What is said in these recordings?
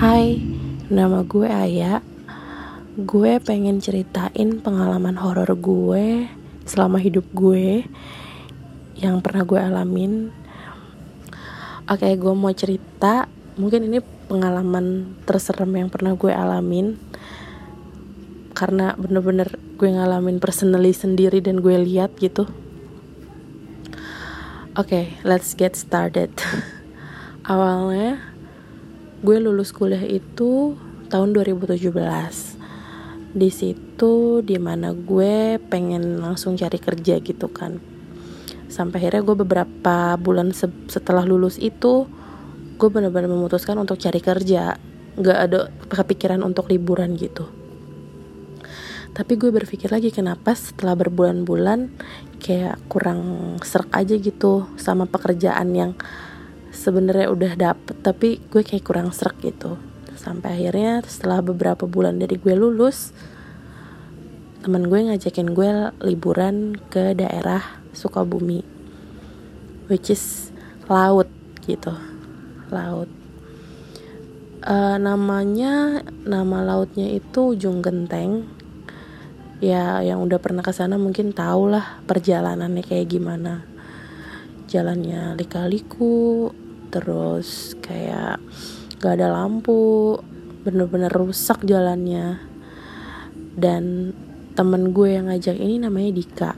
Hai, nama gue Aya. Gue pengen ceritain pengalaman horor gue selama hidup gue yang pernah gue alamin. Oke, gue mau cerita. Mungkin ini pengalaman terserem yang pernah gue alamin karena bener-bener gue ngalamin personally sendiri dan gue lihat gitu. Oke, okay, let's get started. Awalnya gue lulus kuliah itu tahun 2017 di situ di mana gue pengen langsung cari kerja gitu kan. Sampai akhirnya gue beberapa bulan se setelah lulus itu gue benar-benar memutuskan untuk cari kerja. Nggak ada kepikiran untuk liburan gitu. Tapi gue berpikir lagi kenapa setelah berbulan-bulan kayak kurang serak aja gitu sama pekerjaan yang sebenarnya udah dapet tapi gue kayak kurang serak gitu. Sampai akhirnya setelah beberapa bulan dari gue lulus teman gue ngajakin gue liburan ke daerah Sukabumi which is laut gitu laut. Uh, namanya nama lautnya itu Ujung Genteng. Ya yang udah pernah ke sana mungkin tau lah perjalanannya kayak gimana. Jalannya lika-liku terus kayak gak ada lampu bener-bener rusak jalannya. Dan temen gue yang ngajak ini namanya Dika.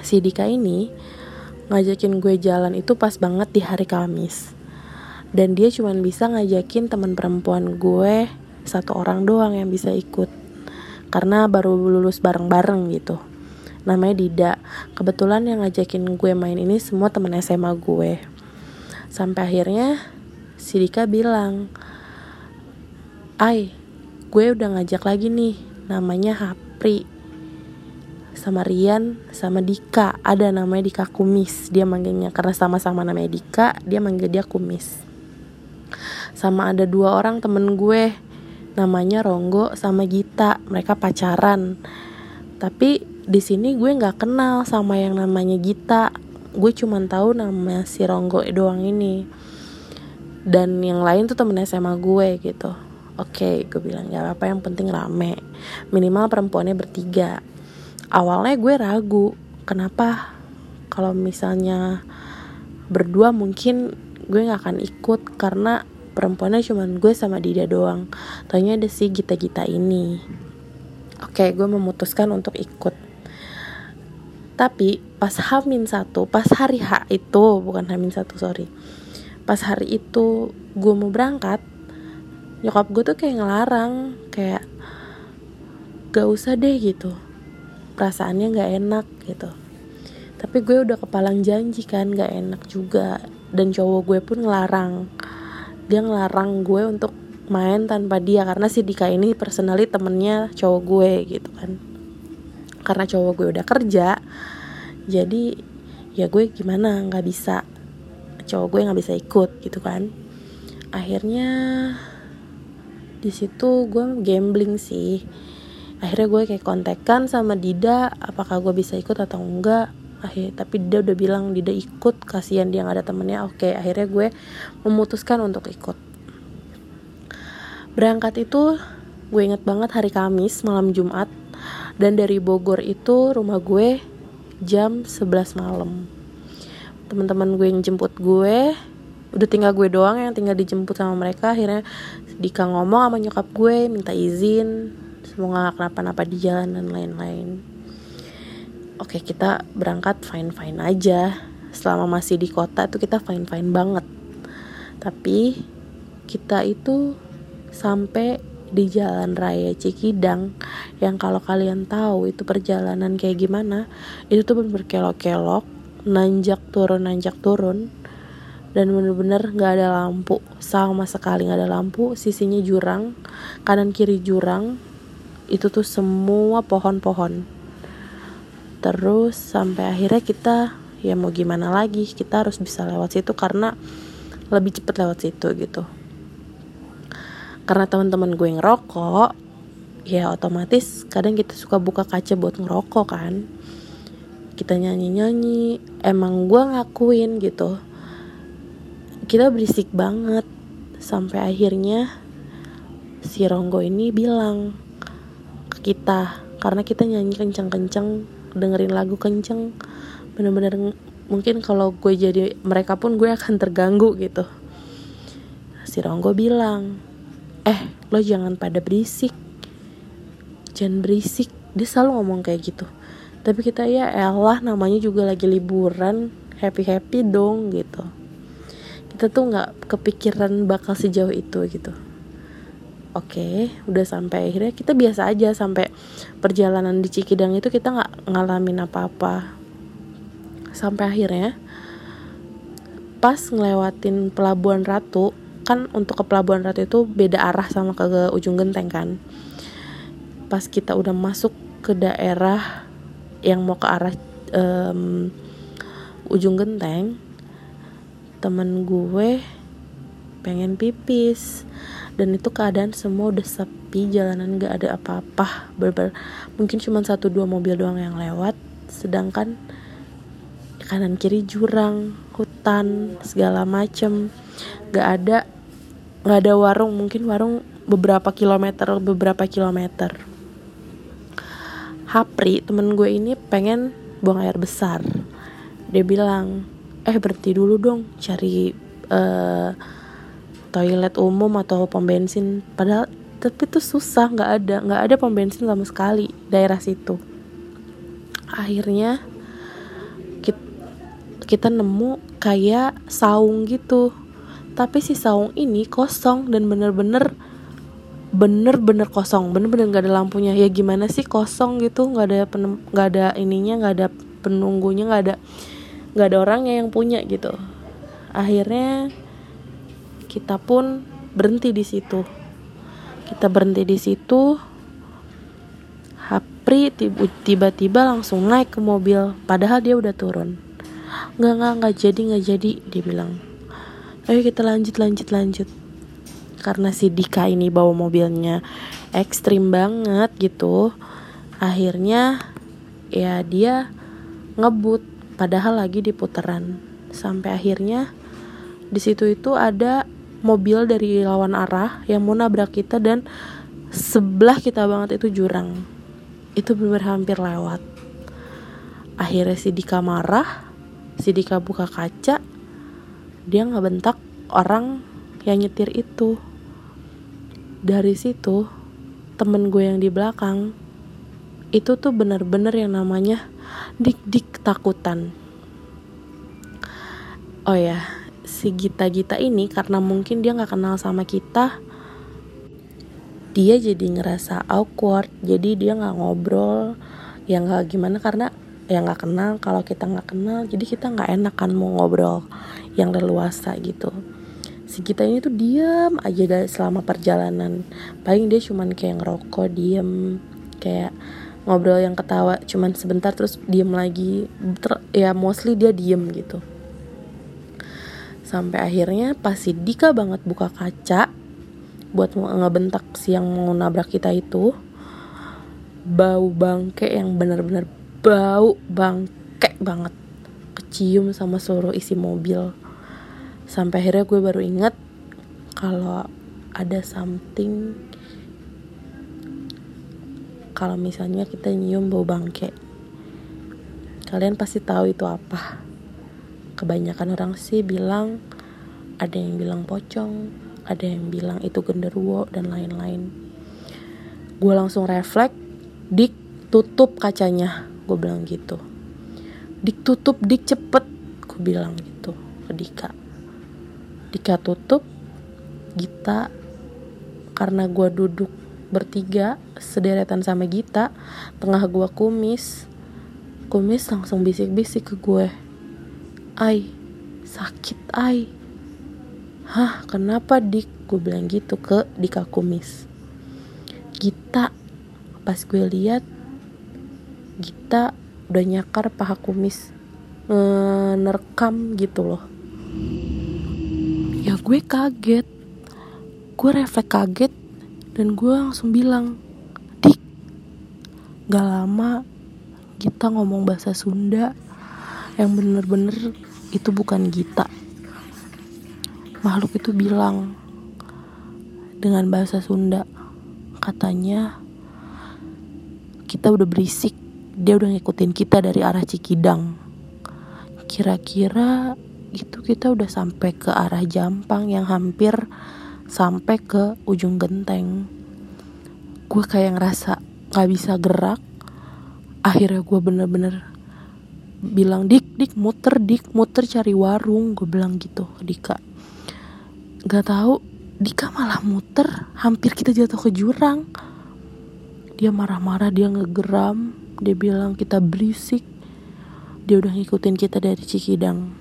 Si Dika ini ngajakin gue jalan itu pas banget di hari Kamis. Dan dia cuma bisa ngajakin teman perempuan gue satu orang doang yang bisa ikut. Karena baru lulus bareng-bareng gitu. Namanya Dida. Kebetulan yang ngajakin gue main ini semua temen SMA gue sampai akhirnya si Dika bilang Ay gue udah ngajak lagi nih namanya Hapri. Sama Rian sama Dika. Ada namanya Dika Kumis. Dia manggilnya karena sama-sama namanya Dika dia manggil dia Kumis. Sama ada dua orang temen gue namanya Ronggo sama Gita. Mereka pacaran. Tapi di sini gue nggak kenal sama yang namanya Gita gue cuma tahu nama si Ronggo doang ini. Dan yang lain tuh temen SMA gue gitu. Oke okay, gue bilang ya apa yang penting rame. Minimal perempuannya bertiga. Awalnya gue ragu kenapa? Kalau misalnya berdua mungkin gue nggak akan ikut karena perempuannya cuma gue sama Dida doang. Tanya ada si Gita-Gita ini. Oke okay, gue memutuskan untuk ikut tapi pas Hamin satu pas hari H itu bukan Hamin satu sorry. Pas hari itu gue mau berangkat nyokap gue tuh kayak ngelarang kayak gak usah deh gitu. Perasaannya gak enak gitu. Tapi gue udah kepalang janji kan gak enak juga. Dan cowok gue pun ngelarang. Dia ngelarang gue untuk main tanpa dia karena si Dika ini personally temennya cowok gue gitu kan karena cowok gue udah kerja jadi ya gue gimana nggak bisa cowok gue nggak bisa ikut gitu kan. Akhirnya di situ gue gambling sih. Akhirnya gue kayak kontekan sama Dida apakah gue bisa ikut atau enggak akhir tapi Dida udah bilang Dida ikut kasihan dia nggak ada temennya. Oke akhirnya gue memutuskan untuk ikut. Berangkat itu gue inget banget hari Kamis malam Jumat dan dari Bogor itu rumah gue jam 11 malam. Teman-teman gue yang jemput gue udah tinggal gue doang yang tinggal dijemput sama mereka. Akhirnya Dika ngomong sama nyokap gue minta izin. Semoga gak kenapa-napa di jalan dan lain-lain. Oke kita berangkat fine-fine aja. Selama masih di kota itu kita fine-fine banget. Tapi kita itu sampai di jalan raya Cikidang yang kalau kalian tahu itu perjalanan kayak gimana itu tuh berkelok-kelok nanjak turun nanjak turun dan bener-bener nggak ada lampu sama sekali nggak ada lampu sisinya jurang kanan kiri jurang itu tuh semua pohon-pohon. Terus sampai akhirnya kita ya mau gimana lagi kita harus bisa lewat situ karena lebih cepet lewat situ gitu karena teman-teman gue ngerokok ya otomatis kadang kita suka buka kaca buat ngerokok kan. Kita nyanyi-nyanyi emang gue ngakuin gitu. Kita berisik banget. Sampai akhirnya si Ronggo ini bilang ke kita karena kita nyanyi kenceng-kenceng dengerin lagu kenceng. Bener-bener mungkin kalau gue jadi mereka pun gue akan terganggu gitu. Si Ronggo bilang eh lo jangan pada berisik. Jangan berisik. Dia selalu ngomong kayak gitu. Tapi kita ya elah namanya juga lagi liburan. Happy happy dong gitu. Kita tuh nggak kepikiran bakal sejauh itu gitu. Oke okay, udah sampai akhirnya kita biasa aja sampai perjalanan di Cikidang itu kita nggak ngalamin apa-apa. Sampai akhirnya pas ngelewatin pelabuhan Ratu kan untuk ke pelabuhan Ratu itu beda arah sama ke, ujung genteng kan. Pas kita udah masuk ke daerah yang mau ke arah um, ujung genteng temen gue pengen pipis. Dan itu keadaan semua udah sepi jalanan gak ada apa-apa. Berber mungkin cuma satu dua mobil doang yang lewat sedangkan kanan kiri jurang hutan segala macem. Gak ada gak ada warung. Mungkin warung beberapa kilometer beberapa kilometer. Hapri temen gue ini pengen buang air besar. Dia bilang eh berhenti dulu dong cari uh, toilet umum atau pom bensin. Padahal tapi itu susah nggak ada nggak ada pom bensin sama sekali daerah situ. Akhirnya kita nemu kayak saung gitu. Tapi si saung ini kosong dan bener-bener bener-bener kosong. Bener-bener nggak ada lampunya. Ya gimana sih kosong gitu? Nggak ada nggak ada ininya nggak ada penunggunya nggak ada nggak ada orangnya yang punya gitu. Akhirnya kita pun berhenti di situ. Kita berhenti di situ. Hapri tiba-tiba langsung naik ke mobil padahal dia udah turun nggak nggak nggak jadi nggak jadi dia bilang. Ayo kita lanjut lanjut lanjut. Karena si Dika ini bawa mobilnya ekstrim banget gitu akhirnya ya dia ngebut padahal lagi di putaran. Sampai akhirnya di situ itu ada mobil dari lawan arah yang mau nabrak kita dan sebelah kita banget itu jurang. Itu benar hampir lewat. Akhirnya si Dika marah si Dika buka kaca dia ngebentak orang yang nyetir itu. Dari situ temen gue yang di belakang itu tuh bener-bener yang namanya dik-dik takutan. Oh ya si Gita-Gita ini karena mungkin dia nggak kenal sama kita dia jadi ngerasa awkward jadi dia nggak ngobrol yang nggak gimana karena yang nggak kenal kalau kita nggak kenal jadi kita nggak enak kan mau ngobrol yang leluasa gitu. Si kita ini tuh diam aja dari selama perjalanan. Paling dia cuman kayak ngerokok diem kayak ngobrol yang ketawa cuman sebentar terus diem lagi. Ter ya mostly dia diem gitu. Sampai akhirnya pas si Dika banget buka kaca buat ngebentak si yang mau nabrak kita itu bau bangke yang benar-benar bau bangke banget. Kecium sama seluruh isi mobil. Sampai akhirnya gue baru inget kalau ada something kalau misalnya kita nyium bau bangke kalian pasti tahu itu apa. Kebanyakan orang sih bilang ada yang bilang pocong ada yang bilang itu genderuwo dan lain-lain. Gue langsung refleks dik tutup kacanya gue bilang gitu. Dik tutup dik cepet gue bilang gitu ke Dika. Dika tutup Gita karena gue duduk bertiga sederetan sama Gita tengah gue kumis. Kumis langsung bisik-bisik ke gue. Ai sakit ai. Hah kenapa dik? Gue bilang gitu ke Dika kumis. Gita pas gue lihat Gita udah nyakar paha kumis nerekam gitu loh. Ya gue kaget. Gue refleks kaget dan gue langsung bilang dik gak lama kita ngomong bahasa Sunda yang bener-bener itu bukan Gita makhluk itu bilang dengan bahasa Sunda katanya kita udah berisik dia udah ngikutin kita dari arah Cikidang. Kira-kira itu kita udah sampai ke arah Jampang yang hampir sampai ke ujung genteng. Gue kayak ngerasa gak bisa gerak. Akhirnya gue bener-bener bilang dik dik muter dik muter cari warung. Gue bilang gitu Dika. Gak tahu Dika malah muter. Hampir kita jatuh ke jurang. Dia marah-marah dia ngegeram dia bilang kita berisik. Dia udah ngikutin kita dari Cikidang.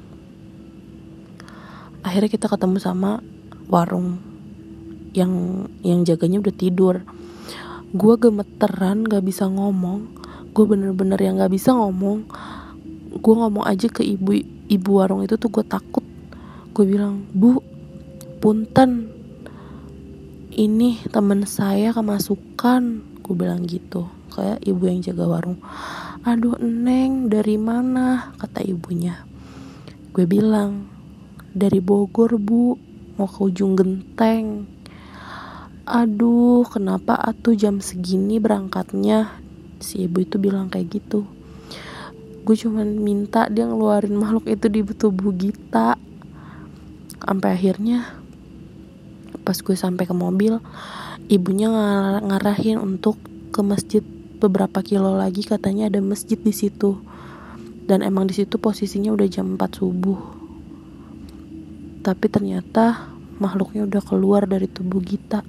Akhirnya kita ketemu sama warung yang yang jaganya udah tidur. Gue gemeteran gak bisa ngomong. Gue bener-bener yang gak bisa ngomong. Gue ngomong aja ke ibu ibu warung itu tuh gue takut. Gue bilang bu punten. Ini temen saya kemasukan. Gue bilang gitu kayak ibu yang jaga warung. Aduh neng dari mana? kata ibunya. Gue bilang dari Bogor bu mau ke ujung genteng. Aduh kenapa atuh jam segini berangkatnya? Si ibu itu bilang kayak gitu. Gue cuman minta dia ngeluarin makhluk itu di tubuh Gita sampai akhirnya pas gue sampai ke mobil ibunya ngar ngarahin untuk ke masjid beberapa kilo lagi katanya ada masjid di situ. Dan emang di situ posisinya udah jam 4 subuh. Tapi ternyata makhluknya udah keluar dari tubuh Gita.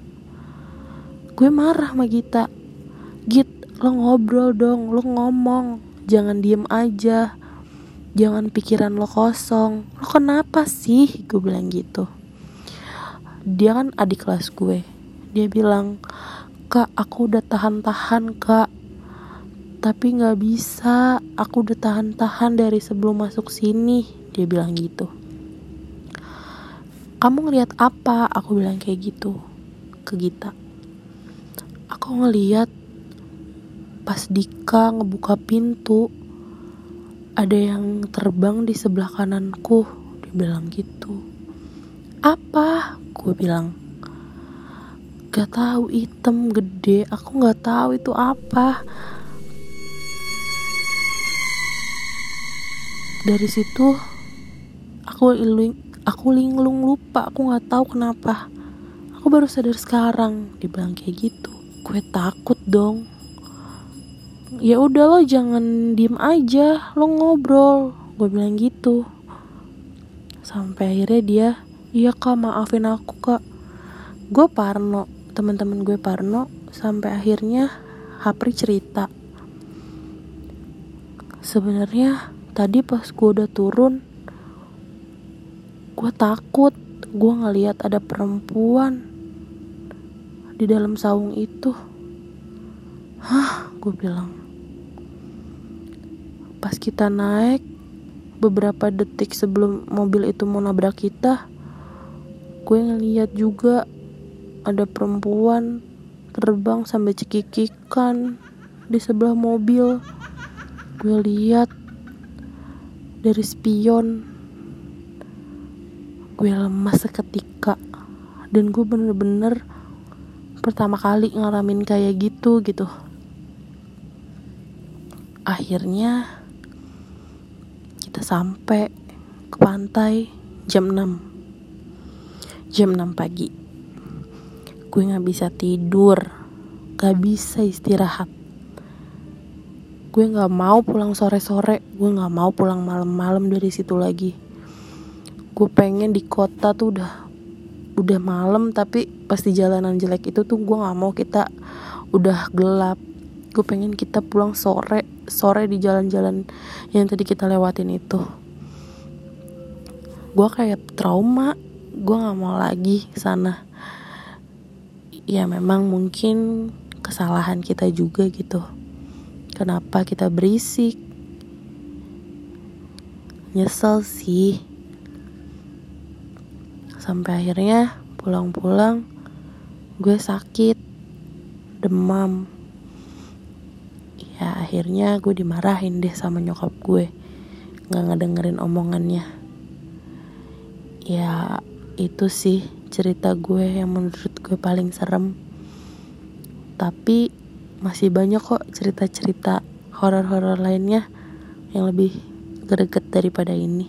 Gue marah sama Gita. Git lo ngobrol dong lo ngomong. Jangan diem aja. Jangan pikiran lo kosong. Lo kenapa sih? Gue bilang gitu. Dia kan adik kelas gue. Dia bilang kak aku udah tahan-tahan kak tapi nggak bisa. Aku udah tahan-tahan dari sebelum masuk sini dia bilang gitu. Kamu ngelihat apa? aku bilang kayak gitu ke Gita. Aku ngeliat pas Dika ngebuka pintu ada yang terbang di sebelah kananku dia bilang gitu. Apa? gue bilang. Gak tahu hitam gede. Aku gak tahu itu apa dari situ aku iling aku linglung lupa. Aku nggak tahu kenapa. Aku baru sadar sekarang dibilang kayak gitu. Gue takut dong. Ya udah lo jangan diem aja lo ngobrol. Gue bilang gitu. Sampai akhirnya dia iya kak maafin aku kak. Gue parno teman-teman gue parno sampai akhirnya Hapri cerita. Sebenarnya tadi pas gue udah turun gue takut. Gue ngeliat ada perempuan di dalam saung itu. Hah gue bilang. Pas kita naik beberapa detik sebelum mobil itu mau nabrak kita gue ngeliat juga ada perempuan terbang sampai cekikikan di sebelah mobil. Gue lihat dari spion. Gue lemas seketika. Dan gue bener-bener pertama kali ngalamin kayak gitu gitu. Akhirnya kita sampai ke pantai jam 6 jam 6 pagi. Gue gak bisa tidur. Gak bisa istirahat gue gak mau pulang sore-sore. Gue gak mau pulang malam-malam dari situ lagi. Gue pengen di kota tuh udah udah malam tapi pasti jalanan jelek itu tuh gue gak mau kita udah gelap. Gue pengen kita pulang sore sore di jalan-jalan yang tadi kita lewatin itu. Gue kayak trauma. Gue nggak mau lagi sana. Ya memang mungkin kesalahan kita juga gitu kenapa kita berisik? Nyesel sih. Sampai akhirnya pulang-pulang gue sakit demam. Ya akhirnya gue dimarahin deh sama nyokap gue. Nggak ngedengerin omongannya. Ya itu sih cerita gue yang menurut gue paling serem. Tapi masih banyak kok cerita-cerita horor-horor lainnya yang lebih greget daripada ini.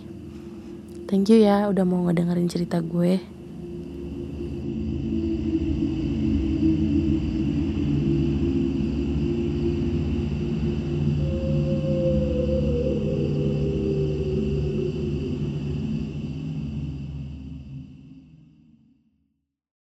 Thank you ya udah mau ngedengerin cerita gue